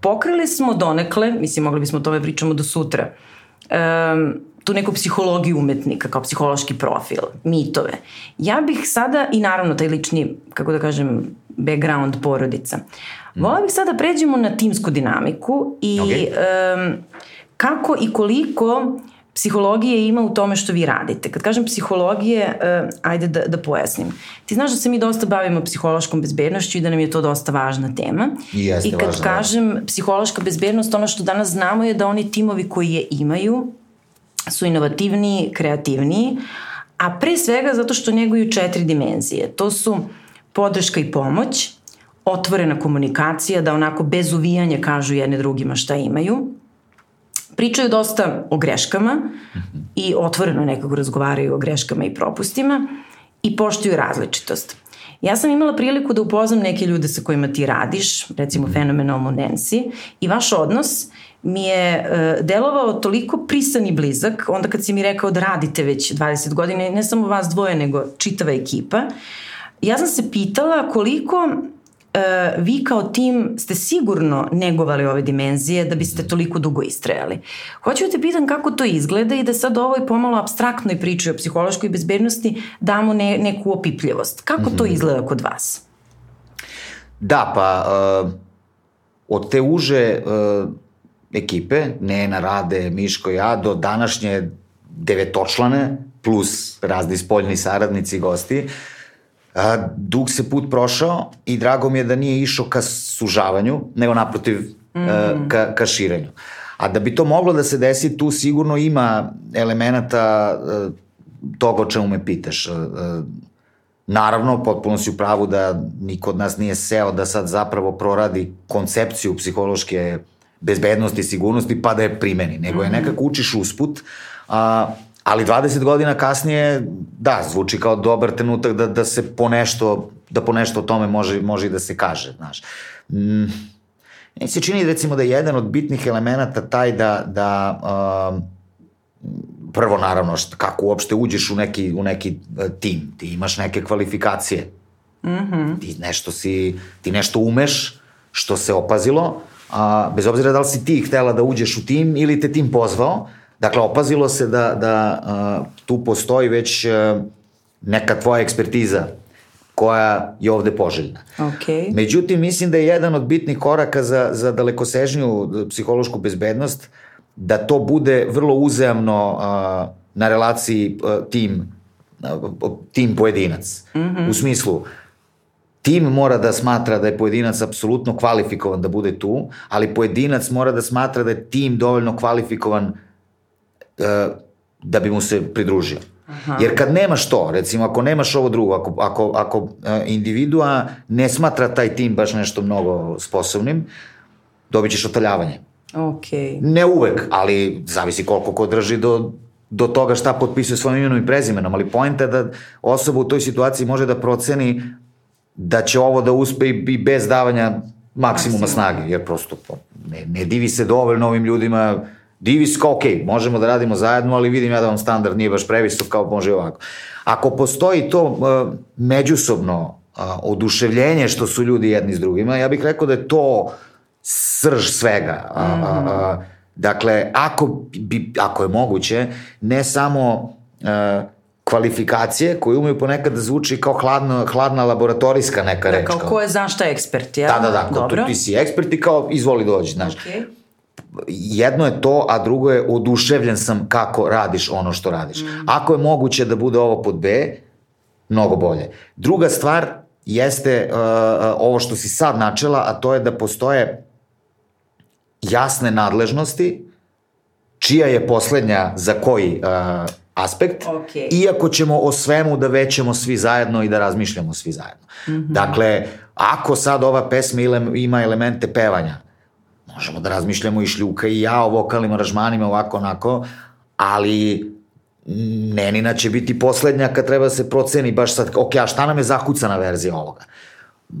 pokrili smo donekle, mislim, mogli bismo o tome pričamo do sutra, um, tu neku psihologiju umetnika kao psihološki profil, mitove. Ja bih sada, i naravno taj lični, kako da kažem, background porodica, mm. vola bih sada da pređemo na timsku dinamiku i okay. um, kako i koliko psihologije ima u tome što vi radite. Kad kažem psihologije, uh, ajde da, da pojasnim. Ti znaš da se mi dosta bavimo psihološkom bezbednošću i da nam je to dosta važna tema. I, jeste I kad važno, da. kažem psihološka bezbednost, ono što danas znamo je da oni timovi koji je imaju su inovativniji, kreativniji, a pre svega zato što neguju četiri dimenzije. To su podrška i pomoć, otvorena komunikacija, da onako bez uvijanja kažu jedne drugima šta imaju, pričaju dosta o greškama i otvoreno nekako razgovaraju o greškama i propustima i poštuju različitost. Ja sam imala priliku da upoznam neke ljude sa kojima ti radiš, recimo fenomenalno Nancy, i vaš odnos mi je uh, delovao toliko prisan i blizak, onda kad si mi rekao da radite već 20 godina, ne samo vas dvoje, nego čitava ekipa, ja sam se pitala koliko vi kao tim ste sigurno negovali ove dimenzije da biste toliko dugo istrajali. Hoću da te pitan kako to izgleda i da sad ovoj pomalo abstraktnoj priči o psihološkoj bezbednosti damo ne, neku opipljivost. Kako to mhm. izgleda kod vas? Da, pa uh, od te uže uh, ekipe, Nena, Rade, Miško, ja, do današnje devetočlane, plus razni spoljni saradnici i gosti, uh, a, dug se put prošao i drago mi je da nije išao ka sužavanju, nego naprotiv mm -hmm. ka, ka širenju. A da bi to moglo da se desi, tu sigurno ima elemenata toga o čemu me pitaš. Naravno, potpuno si u pravu da niko od nas nije seo da sad zapravo proradi koncepciju psihološke bezbednosti i sigurnosti pa da je primeni, nego je mhm. nekako učiš usput, a, Ali 20 godina kasnije, da, zvuči kao dobar trenutak da, da se po nešto, da po nešto o tome može, može i da se kaže, znaš. Mm, meni se čini recimo da je jedan od bitnih elemenata taj da, da uh, prvo naravno šta, kako uopšte uđeš u neki, u neki uh, tim, ti imaš neke kvalifikacije, mm -hmm. ti nešto si, ti nešto umeš, što se opazilo, a, bez obzira da li si ti htela da uđeš u tim ili te tim pozvao, Dakle, opazilo se da, da uh, tu postoji već uh, neka tvoja ekspertiza koja je ovde poželjna. Okay. Međutim, mislim da je jedan od bitnih koraka za, za dalekosežnju psihološku bezbednost da to bude vrlo uzajamno uh, na relaciji uh, tim, uh, tim pojedinac. Mm -hmm. U smislu, tim mora da smatra da je pojedinac apsolutno kvalifikovan da bude tu, ali pojedinac mora da smatra da je tim dovoljno kvalifikovan E, da bi mu se pridružio. Aha. Jer kad nemaš to, recimo ako nemaš ovo drugo, ako, ako, ako e, individua ne smatra taj tim baš nešto mnogo sposobnim, dobit ćeš otaljavanje. Okay. Ne uvek, ali zavisi koliko ko drži do, do toga šta potpisuje svojim imenom i prezimenom, ali pojenta je da osoba u toj situaciji može da proceni da će ovo da uspe i bez davanja maksimuma Maksimum. snage, jer prosto ne, ne divi se dovoljno ovim ljudima Divis kao, ok, možemo da radimo zajedno, ali vidim ja da vam standard nije baš previsok, kao može ovako. Ako postoji to uh, međusobno uh, oduševljenje što su ljudi jedni s drugima, ja bih rekao da je to srž svega. Mm -hmm. uh, dakle, ako, bi, ako je moguće, ne samo uh, kvalifikacije koje umeju ponekad da zvuči kao hladno, hladna laboratorijska neka da, reč. Kao, kao ko je znaš šta je ekspert, ja? Da, da, da, kao tu, ti si ekspert i kao izvoli dođi, znaš. Okay jedno je to, a drugo je oduševljen sam kako radiš ono što radiš. Mm. Ako je moguće da bude ovo pod B, mnogo bolje. Druga stvar jeste uh, uh, ovo što si sad načela, a to je da postoje jasne nadležnosti, čija je poslednja za koji uh, aspekt, okay. iako ćemo o svemu da većemo svi zajedno i da razmišljamo svi zajedno. Mm -hmm. Dakle, ako sad ova pesma ima elemente pevanja, možemo da razmišljamo i šljuka i ja o vokalnim aranžmanima ovako onako, ali Nenina će biti poslednja kad treba da se proceni baš sad, ok, a šta nam je zakucana verzija ovoga?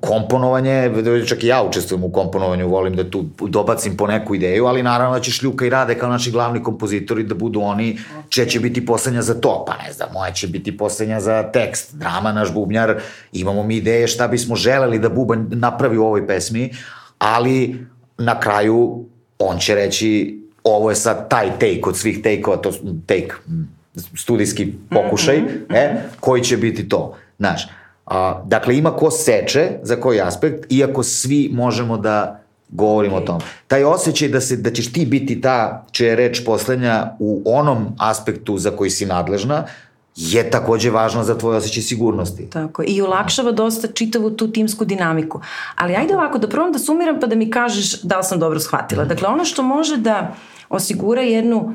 komponovanje, čak i ja učestvujem u komponovanju, volim da tu dobacim po neku ideju, ali naravno da će Šljuka i Rade kao naši glavni kompozitori da budu oni če će biti poslednja za to, pa ne znam, moja će biti poslednja za tekst, drama, naš bubnjar, imamo mi ideje šta bismo želeli da Bubanj napravi u ovoj pesmi, ali na kraju on će reći ovo je sad taj take od svih take-ova, to take, studijski pokušaj, mm -hmm. e, koji će biti to. Znaš, a, dakle, ima ko seče za koji aspekt, iako svi možemo da govorimo okay. o tom. Taj osjećaj da, se, da ćeš ti biti ta čija je reč poslednja u onom aspektu za koji si nadležna, je takođe važno za tvoj osjećaj sigurnosti. Tako, i olakšava dosta čitavu tu timsku dinamiku. Ali ajde ovako, da probam da sumiram pa da mi kažeš da li sam dobro shvatila. Dakle, ono što može da osigura jednu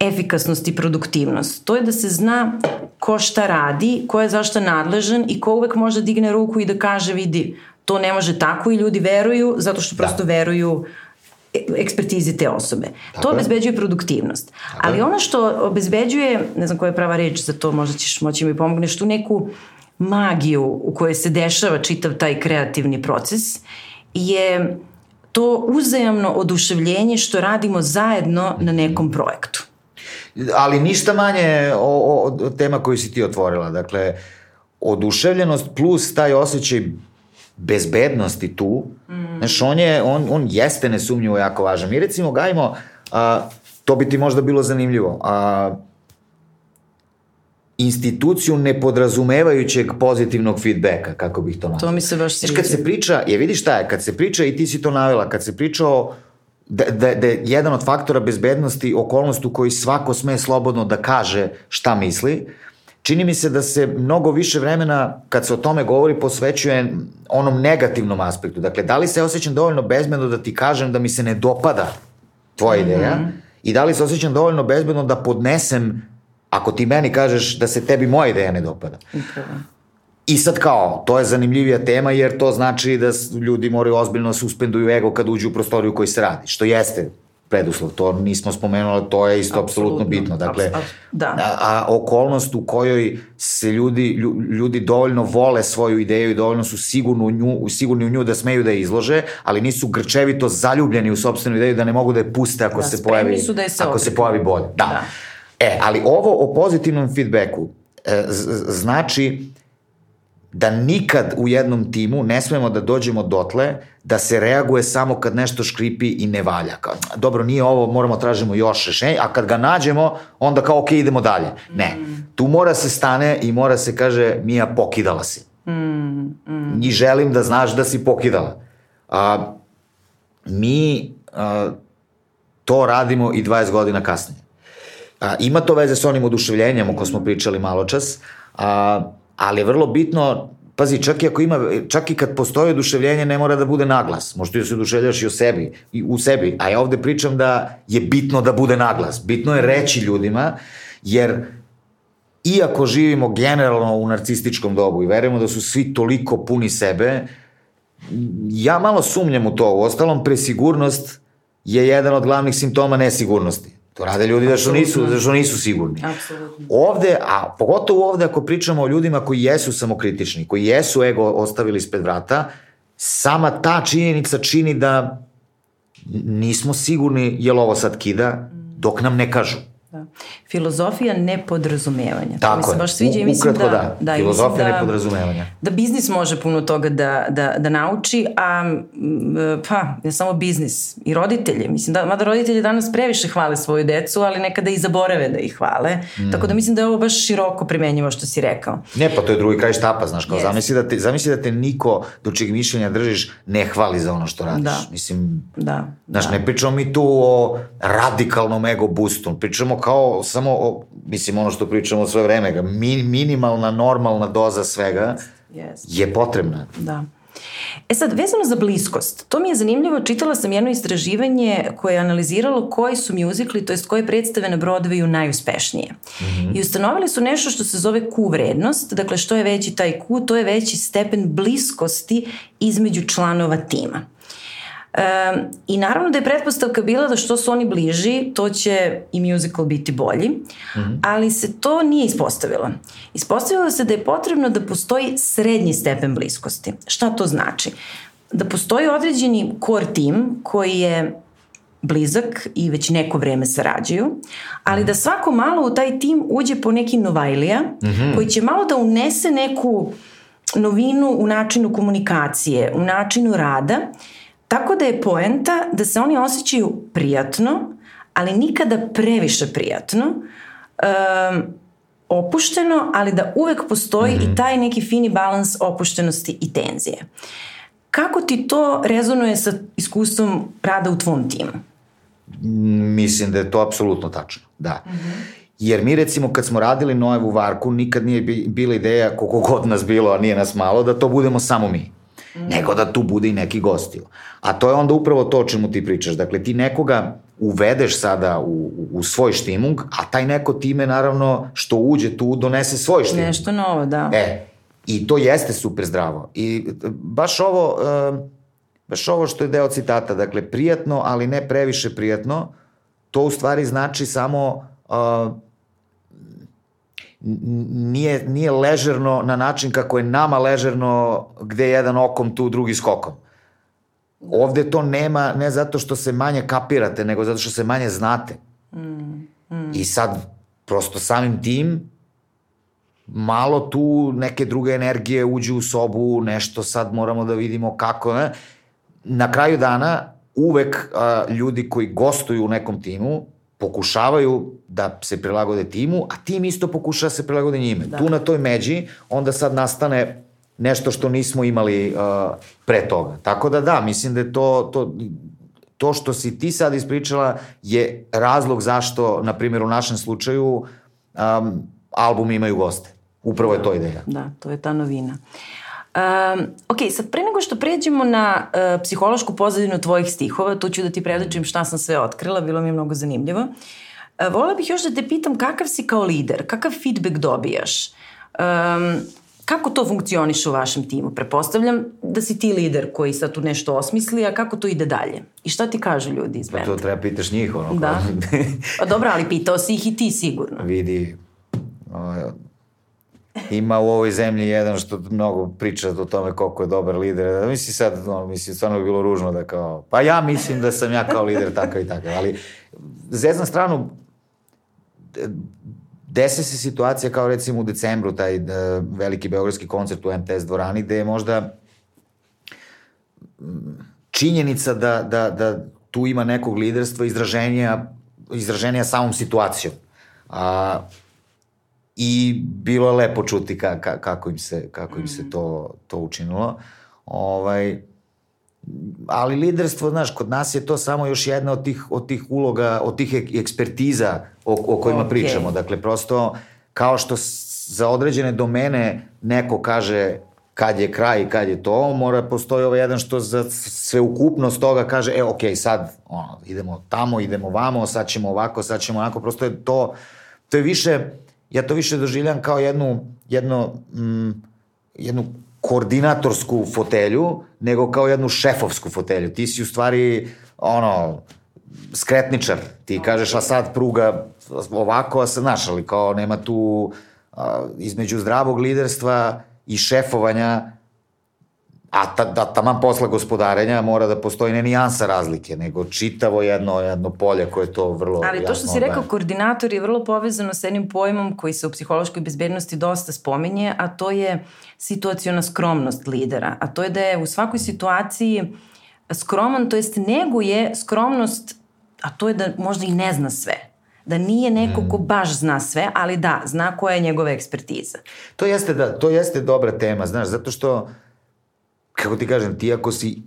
efikasnost i produktivnost. To je da se zna ko šta radi, ko je zašto nadležan i ko uvek može da digne ruku i da kaže vidi, to ne može tako i ljudi veruju zato što prosto da. veruju ekspertizi te osobe. Tako to obezbeđuje produktivnost. Tako Ali ono što obezbeđuje, ne znam koja je prava reč za to, možda ćeš moći mi pomogneš, tu neku magiju u kojoj se dešava čitav taj kreativni proces je to uzajamno oduševljenje što radimo zajedno na nekom projektu. Ali ništa manje o, o, o tema koju si ti otvorila. Dakle, oduševljenost plus taj osjećaj bezbednosti tu, mm. znaš, on, je, on, on jeste nesumnjivo jako važan. Mi recimo gajimo, a, to bi ti možda bilo zanimljivo, a, instituciju nepodrazumevajućeg pozitivnog feedbacka, kako bih to nazvao. To mi se baš sviđa. Kad se priča, je vidi šta je, kad se priča, i ti si to navela, kad se priča o da, da, da je jedan od faktora bezbednosti okolnost u kojoj svako sme slobodno da kaže šta misli, čini mi se da se mnogo više vremena, kad se o tome govori, posvećuje onom negativnom aspektu. Dakle, da li se osjećam dovoljno bezbedno da ti kažem da mi se ne dopada tvoja mm -hmm. ideja i da li se osjećam dovoljno bezbedno da podnesem ako ti meni kažeš da se tebi moja ideja ne dopada. Upravo. I sad kao, to je zanimljivija tema jer to znači da ljudi moraju ozbiljno da suspenduju ego kad uđu u prostoriju koji se radi, što jeste preduslov, to nismo spomenuli, to je isto apsolutno bitno. Dakle, da. a, a okolnost u kojoj se ljudi, ljudi dovoljno vole svoju ideju i dovoljno su sigurni u nju, sigurni u nju da smeju da je izlože, ali nisu grčevito zaljubljeni u sobstvenu ideju da ne mogu da je puste ako da, se pojavi, da se ako se pojavi bolje. Da. da. E, ali ovo o pozitivnom feedbacku e, znači da nikad u jednom timu ne smemo da dođemo dotle da se reaguje samo kad nešto škripi i ne valja. Kao, dobro, nije ovo, moramo tražimo još rešenje, a kad ga nađemo, onda kao, ok, idemo dalje. Ne, tu mora se stane i mora se kaže, Mija, pokidala si. Mm, mm. I želim da znaš da si pokidala. A, mi a, to radimo i 20 godina kasnije. A, ima to veze s onim oduševljenjem o ko smo pričali malo čas, a, ali je vrlo bitno Pazi, čak i ako ima, čak i kad postoji oduševljenje, ne mora da bude naglas. Možda da se oduševljaš i o sebi, i u sebi. A ja ovde pričam da je bitno da bude naglas. Bitno je reći ljudima, jer iako živimo generalno u narcističkom dobu i verujemo da su svi toliko puni sebe, ja malo sumnjam u to. U ostalom, presigurnost je jedan od glavnih simptoma nesigurnosti. To rade ljudi da što nisu, da što nisu sigurni. Apsolutno. Ovde, a pogotovo ovde ako pričamo o ljudima koji jesu samokritični, koji jesu ego ostavili ispred vrata, sama ta činjenica čini da nismo sigurni je li ovo sad kida, dok nam ne kažu. Da. Filozofija nepodrazumevanja. Tako to mi se baš sviđa i mislim da, da. da Filozofija da, nepodrazumevanja. Da biznis može puno toga da, da, da nauči, a pa, ne samo biznis, i roditelji. Mislim da, mada roditelji danas previše hvale svoju decu, ali nekada i zaborave da ih hvale. Mm. Tako da mislim da je ovo baš široko primenjivo što si rekao. Ne, pa to je drugi kraj štapa, znaš, kao yes. zamisli, da te, zamisli da te niko do čeg mišljenja držiš ne hvali za ono što radiš. Da. Mislim, da. Znaš, da. ne pričamo mi tu o radikalnom ego boostu, pričamo kao samo, o, mislim, ono što pričamo sve vreme, mi, minimalna, normalna doza svega yes. je potrebna. Da. E sad, vezano za bliskost, to mi je zanimljivo, čitala sam jedno istraživanje koje je analiziralo koji su mjuzikli, to jest koje predstave na Broadwayu najuspešnije. Mm -hmm. I ustanovili su nešto što se zove Q vrednost, dakle što je veći taj Q, to je veći stepen bliskosti između članova tima. Um, I naravno da je pretpostavka bila da što su oni bliži, to će i musical biti bolji, mm -hmm. ali se to nije ispostavilo. Ispostavilo se da je potrebno da postoji srednji stepen bliskosti. Šta to znači? Da postoji određeni core tim koji je blizak i već neko vreme sarađuju, ali da svako malo u taj tim uđe po neki novajlija mm -hmm. koji će malo da unese neku novinu u načinu komunikacije, u načinu rada, Tako da je poenta da se oni osjećaju prijatno, ali nikada previše prijatno, um, opušteno, ali da uvek postoji mm -hmm. i mhm. taj neki fini balans opuštenosti i tenzije. Kako ti to rezonuje sa iskustvom rada u tvom timu? Mislim da je to apsolutno tačno, da. Mm -hmm. Jer mi recimo kad smo radili Noevu Varku, nikad nije bila ideja koliko god nas bilo, a nije nas malo, da to budemo samo mi. Mm. Nego da tu bude i neki gostio. A to je onda upravo to o čemu ti pričaš. Dakle, ti nekoga uvedeš sada u, u svoj štimung, a taj neko time naravno što uđe tu donese svoj štimung. Nešto novo, da. E, i to jeste super zdravo. I baš ovo, baš ovo što je deo citata, dakle, prijatno, ali ne previše prijatno, to u stvari znači samo nije, nije ležerno na način kako je nama ležerno gde jedan okom tu, drugi skokom. Ovde to nema, ne zato što se manje kapirate, nego zato što se manje znate. Mm, mm. I sad, prosto samim tim, malo tu neke druge energije uđu u sobu, nešto sad moramo da vidimo kako, ne? Na kraju dana, uvek a, ljudi koji gostuju u nekom timu, pokušavaju da se prilagode timu, a tim isto pokušava da se prilagode njime. Da. Tu na toj međi onda sad nastane nešto što nismo imali uh, pre toga. Tako da da, mislim da je to, to, to što si ti sad ispričala je razlog zašto, na primjer u našem slučaju, um, album imaju goste. Upravo je to ideja. Da, to je ta novina. Um, ok, sad pre nego što pređemo na uh, psihološku pozadinu tvojih stihova, tu ću da ti predočim šta sam sve otkrila, bilo mi je mnogo zanimljivo. Uh, vola bih još da te pitam kakav si kao lider, kakav feedback dobijaš? Um, kako to funkcioniše u vašem timu? Prepostavljam da si ti lider koji sad tu nešto osmisli, a kako to ide dalje? I šta ti kažu ljudi iz benda? Pa to treba pitaš njih, ono. Da. Pa dobro, ali pitao si ih i ti sigurno. Vidi, ima u ovoj zemlji jedan što mnogo priča o tome koliko je dobar lider. Misli sad, no, misli, stvarno bi bilo ružno da kao, pa ja mislim da sam ja kao lider takav i takav, ali jednu stranu desi se situacija kao recimo u decembru, taj uh, veliki beogradski koncert u MTS dvorani, gde je možda činjenica da, da, da tu ima nekog liderstva izraženja, izraženja samom situacijom. A, i bilo je lepo čuti ka, ka, kako im se, kako im se mm. to, to učinilo. Ovaj, ali liderstvo, znaš, kod nas je to samo još jedna od tih, od tih uloga, od tih ekspertiza o, o kojima okay. pričamo. Dakle, prosto, kao što za određene domene neko kaže kad je kraj i kad je to, mora postoji ovaj jedan što za sveukupnost toga kaže, e, ok, sad ono, idemo tamo, idemo vamo, sad ćemo ovako, sad ćemo onako, prosto je to, to je više, ja to više doživljam kao jednu, jedno, mm, jednu koordinatorsku fotelju, nego kao jednu šefovsku fotelju. Ti si u stvari, ono, skretničar. Ti kažeš, a sad pruga ovako, a sad, znaš, ali kao nema tu, a, između zdravog liderstva i šefovanja A ta, da taman posla gospodarenja mora da postoji ne nijansa razlike, nego čitavo jedno, jedno polje koje to vrlo Ali to što si rekao, koordinator je vrlo povezano sa jednim pojmom koji se u psihološkoj bezbednosti dosta spominje, a to je situacijona skromnost lidera. A to je da je u svakoj situaciji skroman, to jest neguje skromnost, a to je da možda i ne zna sve da nije neko ko mm. baš zna sve, ali da, zna koja je njegova ekspertiza. To jeste, da, to jeste dobra tema, znaš, zato što kako ti kažem, ti ako si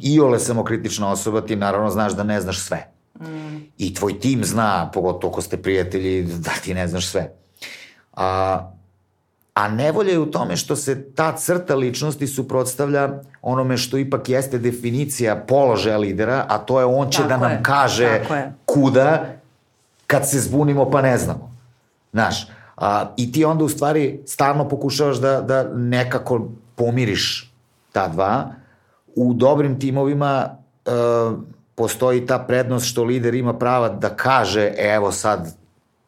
iole samokritična osoba, ti naravno znaš da ne znaš sve. Mm. I tvoj tim zna, pogotovo ako ste prijatelji, da ti ne znaš sve. A, a nevolja je u tome što se ta crta ličnosti suprotstavlja onome što ipak jeste definicija položaja lidera, a to je on će tako da nam je, kaže kuda kad se zbunimo pa ne znamo. Znaš, a, i ti onda u stvari stalno pokušavaš da, da nekako pomiriš ta dva. U dobrim timovima e, postoji ta prednost što lider ima prava da kaže evo sad,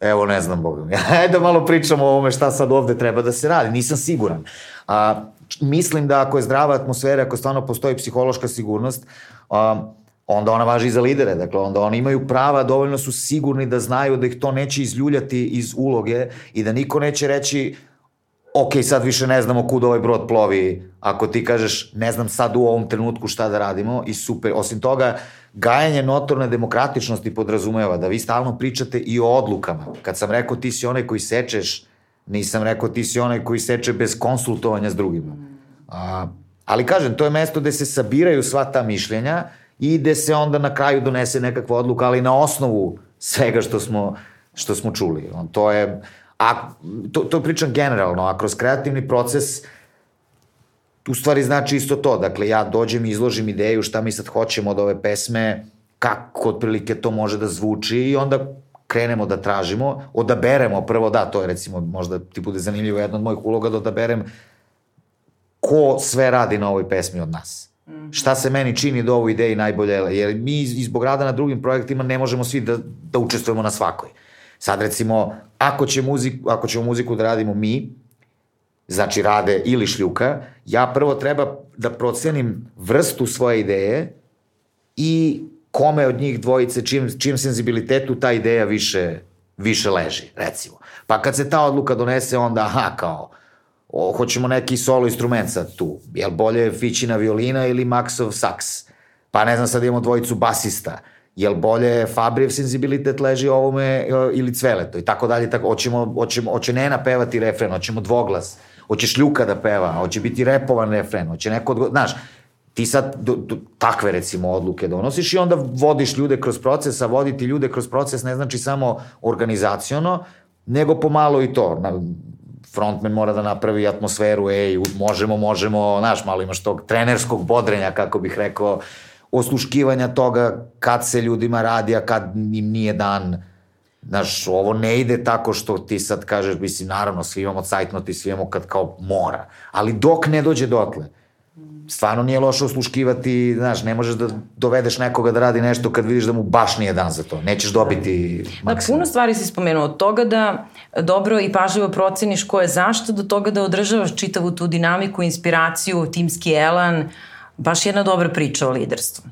evo ne znam Bogom, ajde da malo pričamo o ovome šta sad ovde treba da se radi, nisam siguran. A, mislim da ako je zdrava atmosfera, ako stvarno postoji psihološka sigurnost, a, onda ona važi i za lidere, dakle onda oni imaju prava, dovoljno su sigurni da znaju da ih to neće izljuljati iz uloge i da niko neće reći ok, sad više ne znamo kud ovaj brod plovi, ako ti kažeš ne znam sad u ovom trenutku šta da radimo i super, osim toga, gajanje notorne demokratičnosti podrazumeva da vi stalno pričate i o odlukama. Kad sam rekao ti si onaj koji sečeš, nisam rekao ti si onaj koji seče bez konsultovanja s drugima. A, ali kažem, to je mesto gde se sabiraju sva ta mišljenja i gde se onda na kraju donese nekakva odluka, ali na osnovu svega što smo, što smo čuli. To je, a, to, to pričam generalno, a kroz kreativni proces u stvari znači isto to. Dakle, ja dođem i izložim ideju šta mi sad hoćemo od ove pesme, kako otprilike to može da zvuči i onda krenemo da tražimo, odaberemo prvo, da, to je recimo, možda ti bude zanimljivo jedna od mojih uloga da odaberem ko sve radi na ovoj pesmi od nas. Mm -hmm. Šta se meni čini da ovoj ideji najbolje, jer mi izbog rada na drugim projektima ne možemo svi da, da učestvujemo na svakoj. Sad recimo, ako, će muzik, ako ćemo muziku da radimo mi, znači rade ili šljuka, ja prvo treba da procenim vrstu svoje ideje i kome od njih dvojice, čim, čim senzibilitetu ta ideja više, više leži, recimo. Pa kad se ta odluka donese, onda, aha, kao, o, hoćemo neki solo instrument sad tu. Jel bolje Fićina violina ili Maxov saks? Pa ne znam, sad imamo dvojicu basista. Jel bolje Fabrijev senzibilitet leži ovome e, ili Cveleto i tako dalje. Tako, hoćemo, hoćemo, hoće Nena pevati refren, hoćemo dvoglas, hoće Šljuka da peva, hoće biti repovan refren, hoće neko, znaš, ti sad do, do, takve recimo odluke donosiš i onda vodiš ljude kroz proces, a voditi ljude kroz proces ne znači samo organizaciono, nego pomalo i to. Na, frontman mora da napravi atmosferu, ej, možemo, možemo, znaš, malo imaš tog trenerskog bodrenja, kako bih rekao, osluškivanja toga kad se ljudima radi, a kad im nije dan. Znaš, ovo ne ide tako što ti sad kažeš, mislim, naravno, svi imamo cajtnot i svi imamo kad kao mora. Ali dok ne dođe dotle, stvarno nije loše osluškivati, znaš, ne možeš da dovedeš nekoga da radi nešto kad vidiš da mu baš nije dan za to. Nećeš dobiti da, maksimum. Da, puno stvari si spomenuo. Od toga da dobro i pažljivo proceniš ko je zašto, do toga da održavaš čitavu tu dinamiku, inspiraciju, timski elan, baš jedna dobra priča o liderstvu.